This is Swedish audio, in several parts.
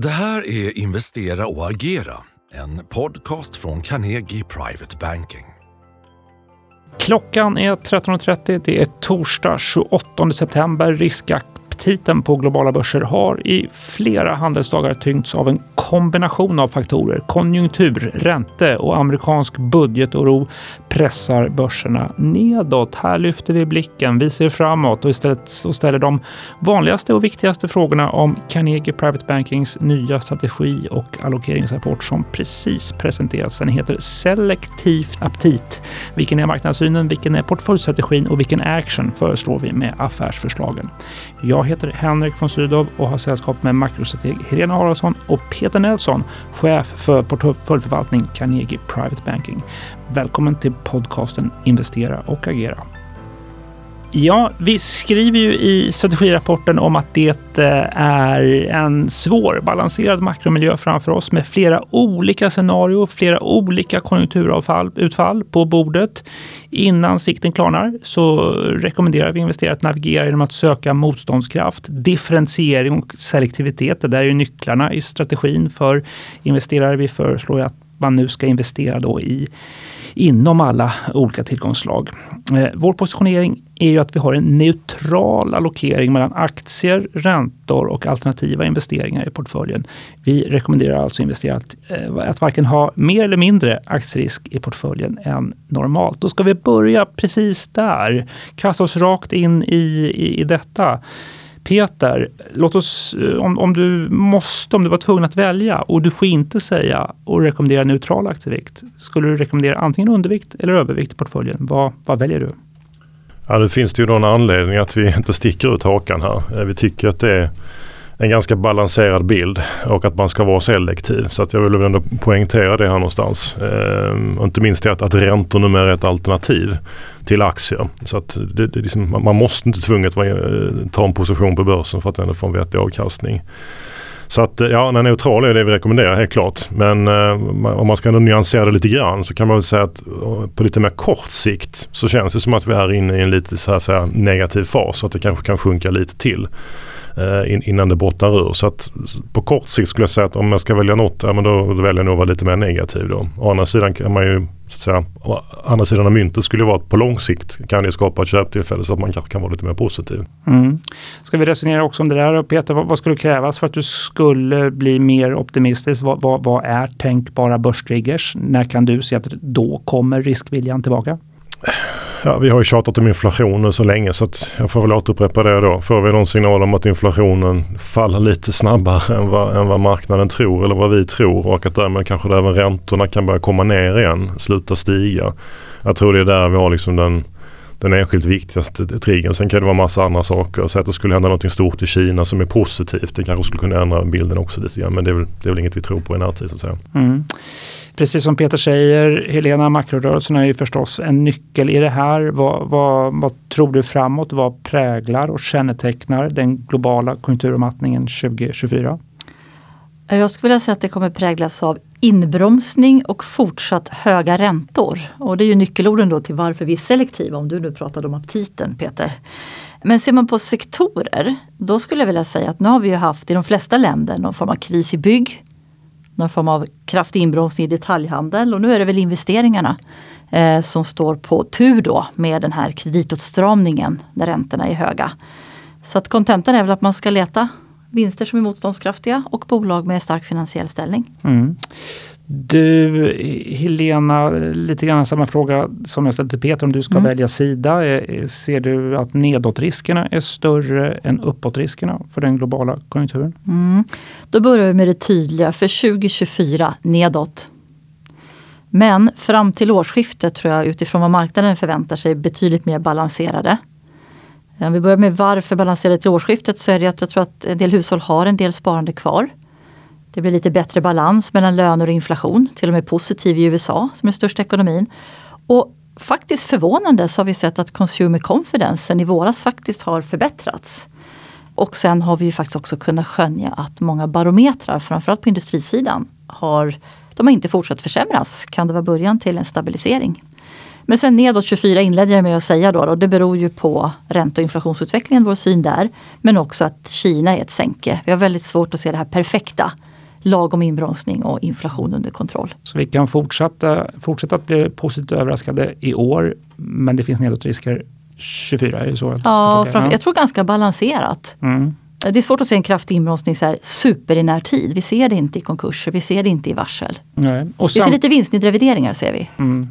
Det här är Investera och agera, en podcast från Carnegie Private Banking. Klockan är 13.30. Det är torsdag 28 september. Riskakt aptiten på globala börser har i flera handelsdagar tyngts av en kombination av faktorer. Konjunktur, ränte och amerikansk budgetoro pressar börserna nedåt. Här lyfter vi blicken, vi ser framåt och istället och ställer de vanligaste och viktigaste frågorna om Carnegie Private Bankings nya strategi och allokeringsrapport som precis presenterats. Den heter Selektivt aptit. Vilken är marknadssynen? Vilken är portföljstrategin och vilken action föreslår vi med affärsförslagen? Jag jag heter Henrik von Sydow och har sällskap med makrostrateg Helena Haraldsson och Peter Nelson, chef för portföljförvaltning Carnegie Private Banking. Välkommen till podcasten Investera och agera. Ja, vi skriver ju i strategirapporten om att det eh, är en svårbalanserad makromiljö framför oss med flera olika scenarier, flera olika konjunkturutfall på bordet. Innan sikten klarnar så rekommenderar vi investerare att navigera genom att söka motståndskraft, differentiering och selektivitet. Det där är nycklarna i strategin för investerare. Vi föreslår att man nu ska investera då i inom alla olika tillgångsslag. Eh, vår positionering är ju att vi har en neutral allokering mellan aktier, räntor och alternativa investeringar i portföljen. Vi rekommenderar alltså investerare att, eh, att varken ha mer eller mindre aktierisk i portföljen än normalt. Då ska vi börja precis där. Kasta oss rakt in i, i, i detta. Peter, låt oss, eh, om, om du måste, om du var tvungen att välja och du får inte säga och rekommendera neutral aktievikt. Skulle du rekommendera antingen undervikt eller övervikt i portföljen? Vad, vad väljer du? Ja, det finns det ju någon anledning att vi inte sticker ut hakan här. Eh, vi tycker att det är en ganska balanserad bild och att man ska vara selektiv. Så att jag vill ändå poängtera det här någonstans. Ehm, och inte minst det att, att räntor numera är ett alternativ till aktier. Så att det, det liksom, man måste inte tvunget eh, ta en position på börsen för att ändå få en vettig avkastning. Så att eh, ja, neutral är det vi rekommenderar helt klart. Men eh, om man ska nyansera det lite grann så kan man väl säga att eh, på lite mer kort sikt så känns det som att vi är inne i en lite så här, så här negativ fas. Så att det kanske kan sjunka lite till Eh, innan det bottnar ur. Så att på kort sikt skulle jag säga att om jag ska välja något, ja, men då, då väljer jag nog att vara lite mer negativ då. Å andra sidan kan man ju så att säga, andra sidan av myntet skulle vara att på lång sikt kan det skapa ett köptillfälle så att man kanske kan vara lite mer positiv. Mm. Ska vi resonera också om det där Peter, vad, vad skulle krävas för att du skulle bli mer optimistisk? Vad, vad, vad är tänkbara börstriggers? När kan du se att då kommer riskviljan tillbaka? Ja, vi har ju tjatat om inflation nu så länge så att jag får väl återupprepa det då. Får vi någon signal om att inflationen faller lite snabbare än vad, än vad marknaden tror eller vad vi tror och att därmed kanske även räntorna kan börja komma ner igen, sluta stiga. Jag tror det är där vi har liksom den, den enskilt viktigaste triggern. Sen kan det vara massa andra saker. Så att det skulle hända något stort i Kina som är positivt. Det kanske skulle kunna ändra bilden också lite grann. Men det är väl, det är väl inget vi tror på i närtid så att säga. Mm. Precis som Peter säger, Helena, makrorörelserna är ju förstås en nyckel i det här. Vad, vad, vad tror du framåt? Vad präglar och kännetecknar den globala konjunkturavmattningen 2024? Jag skulle vilja säga att det kommer präglas av inbromsning och fortsatt höga räntor. Och det är ju nyckelorden då till varför vi är selektiva, om du nu pratade om aptiten Peter. Men ser man på sektorer, då skulle jag vilja säga att nu har vi ju haft i de flesta länder någon form av kris i bygg, någon form av kraftig inbromsning i detaljhandel och nu är det väl investeringarna eh, som står på tur då med den här kreditåtstramningen när räntorna är höga. Så att kontentan är väl att man ska leta vinster som är motståndskraftiga och bolag med stark finansiell ställning. Mm. Du, Helena, lite grann samma fråga som jag ställde till Peter om du ska mm. välja sida. Eh, ser du att nedåtriskerna är större än uppåtriskerna för den globala konjunkturen? Mm. Då börjar vi med det tydliga. För 2024 nedåt. Men fram till årsskiftet tror jag utifrån vad marknaden förväntar sig betydligt mer balanserade. Om vi börjar med varför balansera till årsskiftet så är det att jag tror att en del hushåll har en del sparande kvar. Det blir lite bättre balans mellan löner och inflation, till och med positiv i USA som är största ekonomin. Och faktiskt förvånande så har vi sett att consumer confidence i våras faktiskt har förbättrats. Och sen har vi ju faktiskt också kunnat skönja att många barometrar, framförallt på industrisidan, har, de har inte fortsatt försämras. Kan det vara början till en stabilisering? Men sen nedåt 24 inledde jag med att säga då, och det beror ju på ränte och inflationsutvecklingen, vår syn där. Men också att Kina är ett sänke. Vi har väldigt svårt att se det här perfekta lagom inbromsning och inflation under kontroll. Så vi kan fortsätta, fortsätta att bli positivt överraskade i år, men det finns nedåtrisker 24? Är det så ja, framför, jag tror ganska balanserat. Mm. Det är svårt att se en kraftig inbromsning så här super i närtid. Vi ser det inte i konkurser, vi ser det inte i varsel. Nej. Och vi ser lite vinstnedrevideringar ser vi. Mm.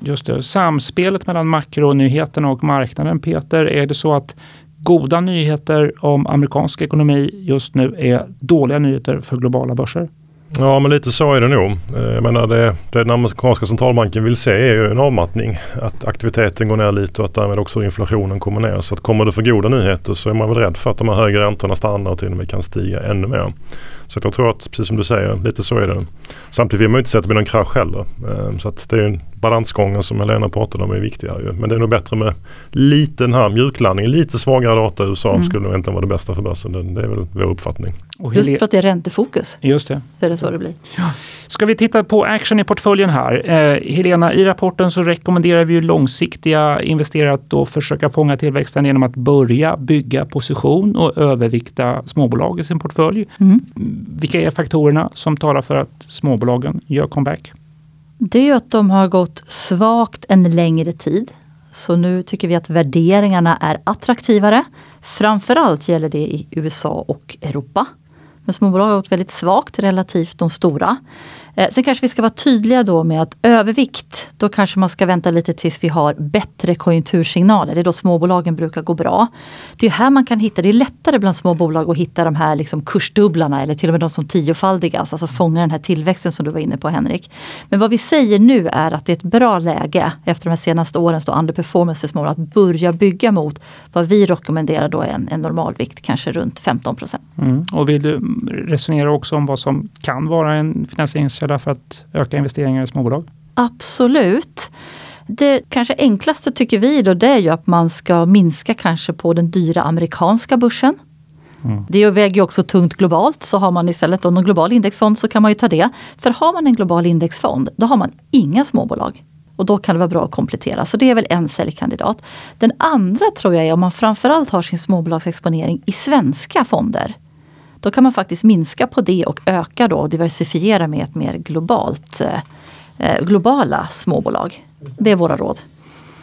Just det. Samspelet mellan makronyheterna och marknaden, Peter, är det så att goda nyheter om amerikansk ekonomi just nu är dåliga nyheter för globala börser? Ja men lite så är det nog. Eh, jag menar det, det den amerikanska centralbanken vill se är ju en avmattning. Att aktiviteten går ner lite och att därmed också inflationen kommer ner. Så att kommer det för goda nyheter så är man väl rädd för att de här högre räntorna stannar och till och med kan stiga ännu mer. Så jag tror att precis som du säger, lite så är det. Samtidigt vill man inte säga att det blir någon krasch heller. Eh, så att det är balansgången som Helena pratade om är viktigare. Men det är nog bättre med lite den här mjuklandningen, lite svagare data i USA mm. skulle nog inte vara det bästa för börsen. Det är väl vår uppfattning. Just för att det är räntefokus. Just det. Så är det så det blir. Ja. Ska vi titta på action i portföljen här. Eh, Helena, i rapporten så rekommenderar vi ju långsiktiga investerare att då försöka fånga tillväxten genom att börja bygga position och övervikta småbolag i sin portfölj. Mm. Vilka är faktorerna som talar för att småbolagen gör comeback? Det är att de har gått svagt en längre tid. Så nu tycker vi att värderingarna är attraktivare. Framförallt gäller det i USA och Europa. Men småbolag har gått väldigt svagt relativt de stora. Eh, sen kanske vi ska vara tydliga då med att övervikt, då kanske man ska vänta lite tills vi har bättre konjunktursignaler. Det är då småbolagen brukar gå bra. Det är här man kan hitta, det är lättare bland små bolag att hitta de här liksom kursdubblarna eller till och med de som tiofaldigas, alltså fånga den här tillväxten som du var inne på Henrik. Men vad vi säger nu är att det är ett bra läge efter de här senaste årens underperformance för småbolag att börja bygga mot vad vi rekommenderar då är en, en normalvikt, kanske runt 15 procent. Mm. Och vill du resonera också om vad som kan vara en finansieringskälla källa för att öka investeringar i småbolag? Absolut. Det kanske enklaste tycker vi då det är ju att man ska minska kanske på den dyra amerikanska börsen. Mm. Det väger ju också tungt globalt, så har man istället då någon global indexfond så kan man ju ta det. För har man en global indexfond, då har man inga småbolag. Och då kan det vara bra att komplettera. Så det är väl en säljkandidat. Den andra tror jag är om man framförallt har sin småbolagsexponering i svenska fonder. Då kan man faktiskt minska på det och öka då och diversifiera med ett mer globalt, eh, eh, globala småbolag. Det är våra råd.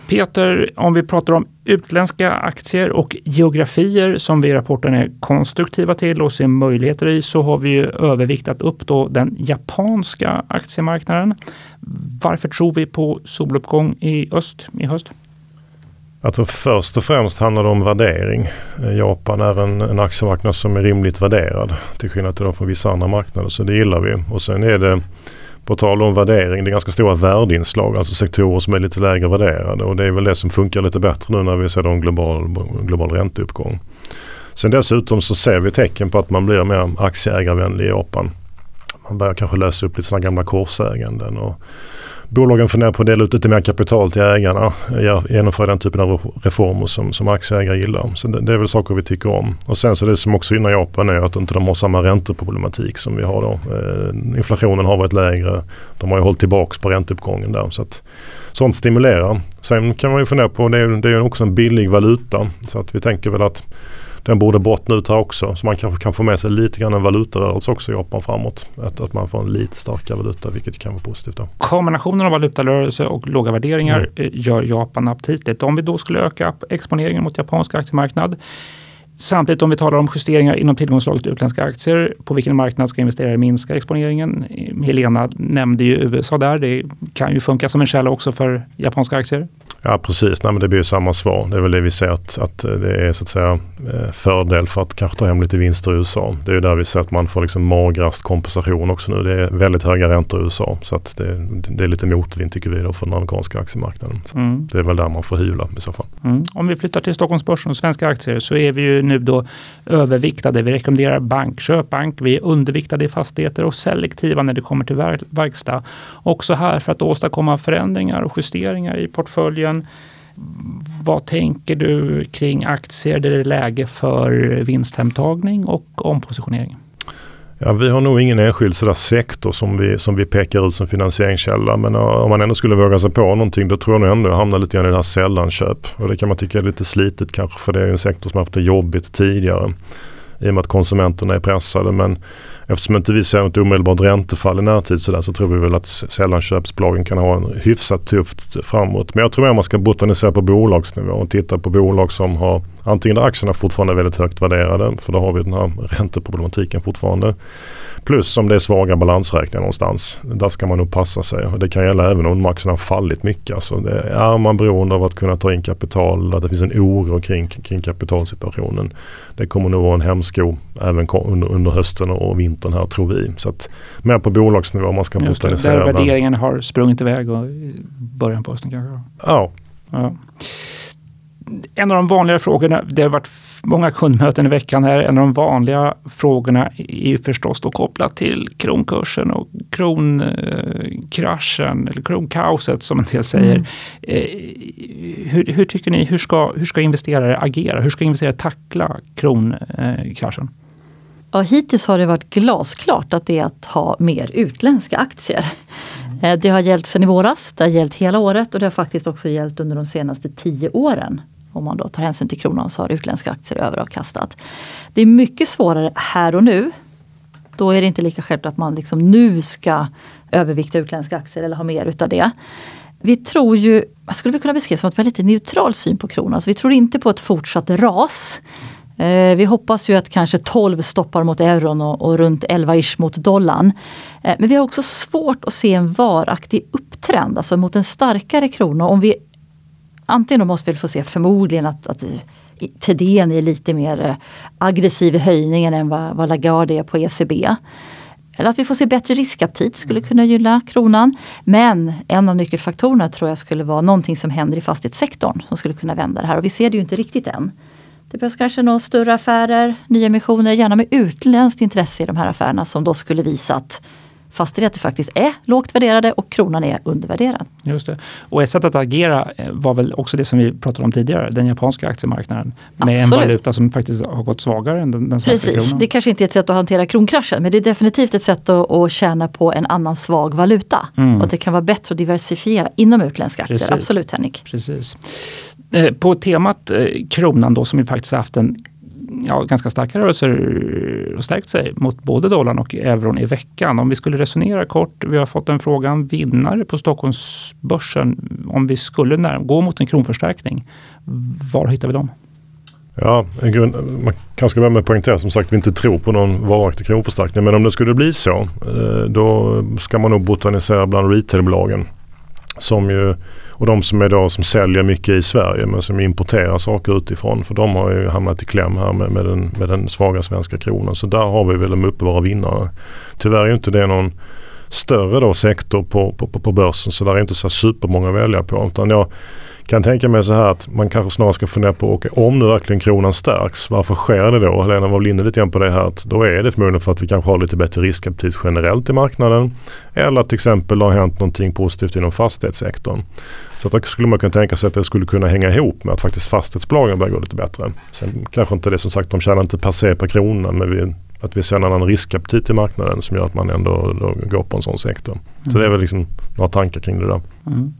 Peter, om vi pratar om utländska aktier och geografier som vi i rapporten är konstruktiva till och ser möjligheter i så har vi ju överviktat upp då den japanska aktiemarknaden. Varför tror vi på soluppgång i öst i höst? Jag tror först och främst handlar det om värdering. Eh, Japan är en, en aktiemarknad som är rimligt värderad till skillnad till från vissa andra marknader så det gillar vi. Och sen är det på tal om värdering, det är ganska stora värdeinslag, alltså sektorer som är lite lägre värderade och det är väl det som funkar lite bättre nu när vi ser en global, global ränteuppgång. Sen dessutom så ser vi tecken på att man blir mer aktieägarvänlig i Japan. Man börjar kanske lösa upp lite sådana gamla korsäganden och bolagen funderar på att dela ut lite mer kapital till ägarna. Eh, genomföra den typen av reformer som, som aktieägare gillar. Så det, det, är väl saker vi tycker om. Och sen så det som också gynnar Japan är att inte de har samma ränteproblematik som vi har då. Eh, inflationen har varit lägre. De har ju hållit tillbaks på ränteuppgången där. Så att, sånt stimulerar. Sen kan man ju fundera på, det är, det är också en billig valuta. Så att vi tänker väl att den borde bottna ut här också. Så man kanske kan få med sig lite grann en valutarörelse också i Japan framåt. Att, att man får en lite starkare valuta vilket kan vara positivt. Då. Kombinationen av valutarörelse och låga värderingar mm. Eh, gör Japan aptitligt. Om vi då skulle öka exponeringen mot japansk aktiemarknad Samtidigt om vi talar om justeringar inom tillgångslaget utländska aktier, på vilken marknad ska investerare minska exponeringen? Helena nämnde ju USA där. Det kan ju funka som en källa också för japanska aktier. Ja precis, Nej, men det blir ju samma svar. Det är väl det vi ser att, att det är så att säga eh, fördel för att kanske ta hem lite vinster i USA. Det är ju där vi ser att man får liksom magrast kompensation också nu. Det är väldigt höga räntor i USA så att det, det är lite motvind tycker vi då för den amerikanska aktiemarknaden. Mm. Det är väl där man får hyvla i så fall. Mm. Om vi flyttar till Stockholmsbörsen och svenska aktier så är vi ju nu då överviktade. Vi rekommenderar bank, köp bank. Vi är underviktade i fastigheter och selektiva när det kommer till verkstad. Också här för att åstadkomma förändringar och justeringar i portföljen. Vad tänker du kring aktier där det är läge för vinsthemtagning och ompositionering? Ja, vi har nog ingen enskild sådär sektor som vi, som vi pekar ut som finansieringskälla. Men eh, om man ändå skulle våga sig på någonting då tror jag nog ändå jag hamnar lite grann i det här sällanköp. Och det kan man tycka är lite slitet kanske för det är en sektor som haft det jobbigt tidigare i och med att konsumenterna är pressade. Men eftersom inte vi ser något omedelbart räntefall i närtid så, där, så tror vi väl att sällanköpsbolagen kan ha en hyfsat tufft framåt. Men jag tror att man ska botanisera på bolagsnivå och titta på bolag som har antingen där aktierna fortfarande är väldigt högt värderade för då har vi den här ränteproblematiken fortfarande. Plus om det är svaga balansräkningar någonstans. Där ska man nog passa sig. Det kan gälla även om aktierna har fallit mycket. Alltså det är man beroende av att kunna ta in kapital, att det finns en oro kring, kring kapitalsituationen. Det kommer nog vara en hämsko även under, under hösten och vintern här tror vi. Så att mer på bolagsnivå man ska botanisera. Där värderingen har sprungit iväg och i början på hösten kanske? Ja. ja en av de vanliga frågorna, det har varit många kundmöten i veckan här, en av de vanliga frågorna är ju förstås då kopplat till kronkursen och kronkraschen, eller kronkaoset som en del säger. Mm. Eh, hur, hur, tycker ni, hur ska, hur ska investerare agera? Hur ska investerare tackla kronkraschen? Ja, hittills har det varit glasklart att det är att ha mer utländska aktier. Mm. Det har gällt sedan i våras, det har gällt hela året och det har faktiskt också gällt under de senaste tio åren om man då tar hänsyn till kronan så har utländska aktier överavkastat. Det är mycket svårare här och nu. Då är det inte lika självklart att man liksom nu ska övervikta utländska aktier eller ha mer utav det. Vi tror ju, skulle vi kunna beskriva som ett väldigt neutral syn på kronan. Så vi tror inte på ett fortsatt ras. Eh, vi hoppas ju att kanske 12 stoppar mot euron och, och runt 11 ish mot dollarn. Eh, men vi har också svårt att se en varaktig upptrend, alltså mot en starkare krona. Om vi antingen då måste vi få se förmodligen att, att Thedéen är lite mer eh, aggressiv i höjningen än vad, vad Lagarde är på ECB. Eller att vi får se bättre riskaptit skulle mm. kunna gynna kronan. Men en av nyckelfaktorerna tror jag skulle vara någonting som händer i fastighetssektorn som skulle kunna vända det här. Och vi ser det ju inte riktigt än. Det behövs kanske några större affärer, nyemissioner, gärna med utländskt intresse i de här affärerna som då skulle visa att fastigheter faktiskt är lågt värderade och kronan är undervärderad. Just det. Och ett sätt att agera eh, var väl också det som vi pratade om tidigare, den japanska aktiemarknaden. Med Absolut. en valuta som faktiskt har gått svagare än den, den svenska Precis. kronan. Det kanske inte är ett sätt att hantera kronkraschen men det är definitivt ett sätt att, att tjäna på en annan svag valuta. Mm. Och det kan vara bättre att diversifiera inom utländska aktier. Precis. Absolut Henrik. Precis. Eh, på temat eh, kronan då som ju faktiskt haft en ja, ganska starka rörelser och stärkt sig mot både dollarn och euron i veckan. Om vi skulle resonera kort, vi har fått en fråga vinnare på Stockholmsbörsen. Om vi skulle gå mot en kronförstärkning, var hittar vi dem? Ja, grund, man kanske börja med att poängtera som sagt vi inte tror på någon varaktig kronförstärkning. Men om det skulle bli så, eh, då ska man nog botanisera bland retailbolagen. Som ju och de som är då som säljer mycket i Sverige men som importerar saker utifrån. För de har ju hamnat i kläm här med, med, den, med den svaga svenska kronan. Så där har vi väl de uppenbara vinnare. Tyvärr är inte det någon större då sektor på, på, på börsen så där är inte så supermånga att välja på. Utan jag, kan tänka mig så här att man kanske snarare ska fundera på okay, om nu verkligen kronan stärks, varför sker det då? Helena var väl inne lite grann på det här att då är det förmodligen för att vi kanske har lite bättre riskaptit generellt i marknaden. Eller att till exempel har hänt någonting positivt inom fastighetssektorn. Så att då skulle man kunna tänka sig att det skulle kunna hänga ihop med att faktiskt fastighetsbolagen börjar gå lite bättre. Sen kanske inte det som sagt, de tjänar inte per se per krona men vi, att vi ser en annan riskaptit i marknaden som gör att man ändå går på en sån sektor. Så mm. det är väl liksom några tankar kring det där. Mm.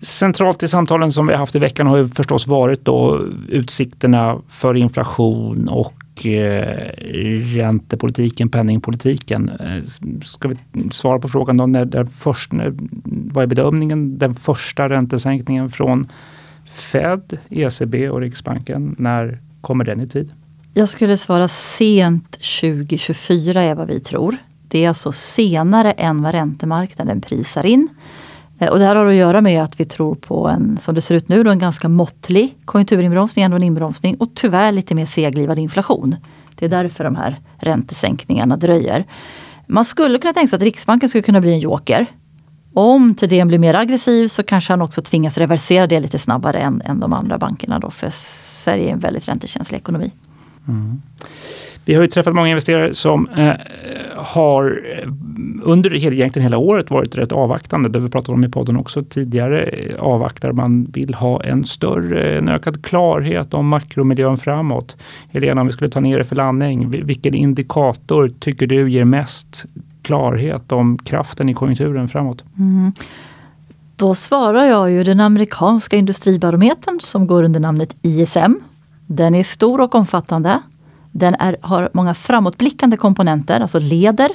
Centralt i samtalen som vi har haft i veckan har ju förstås varit då utsikterna för inflation och eh, räntepolitiken, penningpolitiken. Eh, ska vi svara på frågan då, när den först, när, vad är bedömningen? Den första räntesänkningen från Fed, ECB och Riksbanken, när kommer den i tid? Jag skulle svara sent 2024 är vad vi tror. Det är alltså senare än vad räntemarknaden prisar in. Eh, och det här har att göra med att vi tror på en, som det ser ut nu, då, en ganska måttlig konjunkturinbromsning, ändå en inbromsning och tyvärr lite mer seglivad inflation. Det är därför de här räntesänkningarna dröjer. Man skulle kunna tänka sig att Riksbanken skulle kunna bli en joker. Om Thedéen blir mer aggressiv så kanske han också tvingas reversera det lite snabbare än, än de andra bankerna då, för Sverige är en väldigt räntekänslig ekonomi. Mm. Vi har ju träffat många investerare som eh, har eh, under egentligen hela året varit rätt avvaktande. Det vi pratade om i podden också tidigare. Eh, avvaktar man vill ha en större, en ökad klarhet om makromiljön framåt. Helena, om vi skulle ta ner det för landning. Vilken indikator tycker du ger mest klarhet om kraften i konjunkturen framåt? Mm. Då svarar jag ju den amerikanska industribarometern som går under namnet ISM. Den är stor och omfattande. Den är, har många framåtblickande komponenter, alltså leder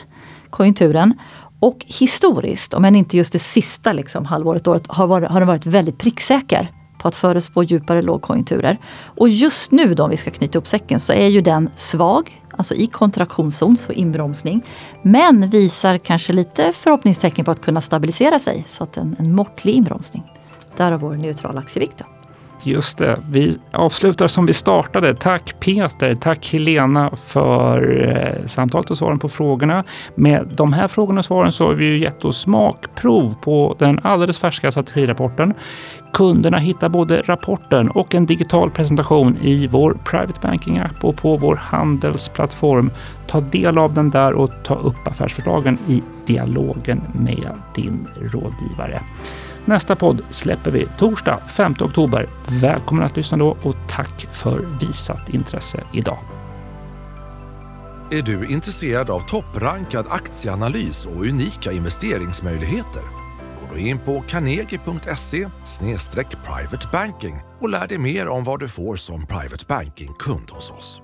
konjunkturen. Och historiskt, om än inte just det sista liksom, halvåret, året, har, varit, har den varit väldigt pricksäker på att förespå djupare lågkonjunkturer. Och just nu då, om vi ska knyta upp säcken, så är ju den svag, alltså i kontraktionszon, så inbromsning. Men visar kanske lite förhoppningstecken på att kunna stabilisera sig, så att en, en måttlig inbromsning. Därav vår neutrala aktievikt. Då. Just det. Vi avslutar som vi startade. Tack Peter, tack Helena för eh, samtalet och svaren på frågorna. Med de här frågorna och svaren så har vi ju gett oss smakprov på den alldeles färska strategirapporten. Kunderna hittar både rapporten och en digital presentation i vår Private Banking-app och på vår handelsplattform. Ta del av den där och ta upp affärsförslagen i dialogen med din rådgivare. Nästa podd släpper vi torsdag 5 oktober. Välkommen att lyssna då och tack för visat intresse idag. Är du intresserad av topprankad aktieanalys och unika investeringsmöjligheter? Gå då in på carnegie.se privatebanking och lär dig mer om vad du får som private banking-kund hos oss.